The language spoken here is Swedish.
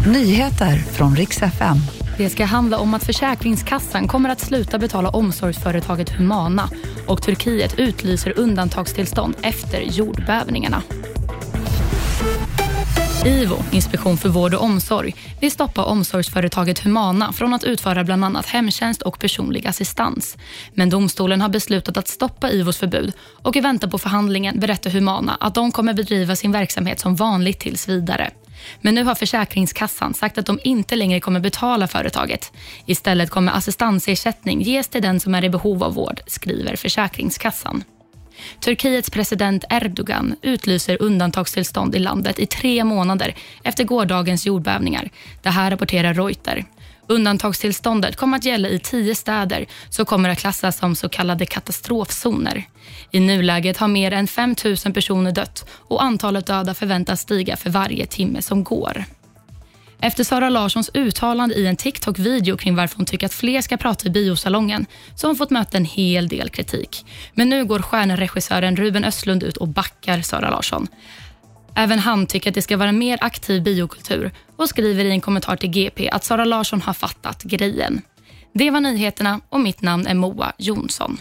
Nyheter från riks FM. Det ska handla om att Försäkringskassan kommer att sluta betala omsorgsföretaget Humana och Turkiet utlyser undantagstillstånd efter jordbävningarna. IVO, Inspektion för vård och omsorg, vill stoppa omsorgsföretaget Humana från att utföra bland annat hemtjänst och personlig assistans. Men domstolen har beslutat att stoppa IVOs förbud och i väntan på förhandlingen berättar Humana att de kommer bedriva sin verksamhet som vanligt tills vidare. Men nu har Försäkringskassan sagt att de inte längre kommer betala företaget. Istället kommer assistansersättning ges till den som är i behov av vård, skriver Försäkringskassan. Turkiets president Erdogan utlyser undantagstillstånd i landet i tre månader efter gårdagens jordbävningar. Det här rapporterar Reuter. Undantagstillståndet kommer att gälla i tio städer som kommer att klassas som så kallade katastrofzoner. I nuläget har mer än 5 000 personer dött och antalet döda förväntas stiga för varje timme som går. Efter Sara Larssons uttalande i en TikTok-video kring varför hon tycker att fler ska prata i biosalongen så har hon fått möta en hel del kritik. Men nu går stjärnregissören Ruben Östlund ut och backar Sara Larsson. Även han tycker att det ska vara en mer aktiv biokultur och skriver i en kommentar till GP att Sara Larsson har fattat grejen. Det var nyheterna och mitt namn är Moa Jonsson.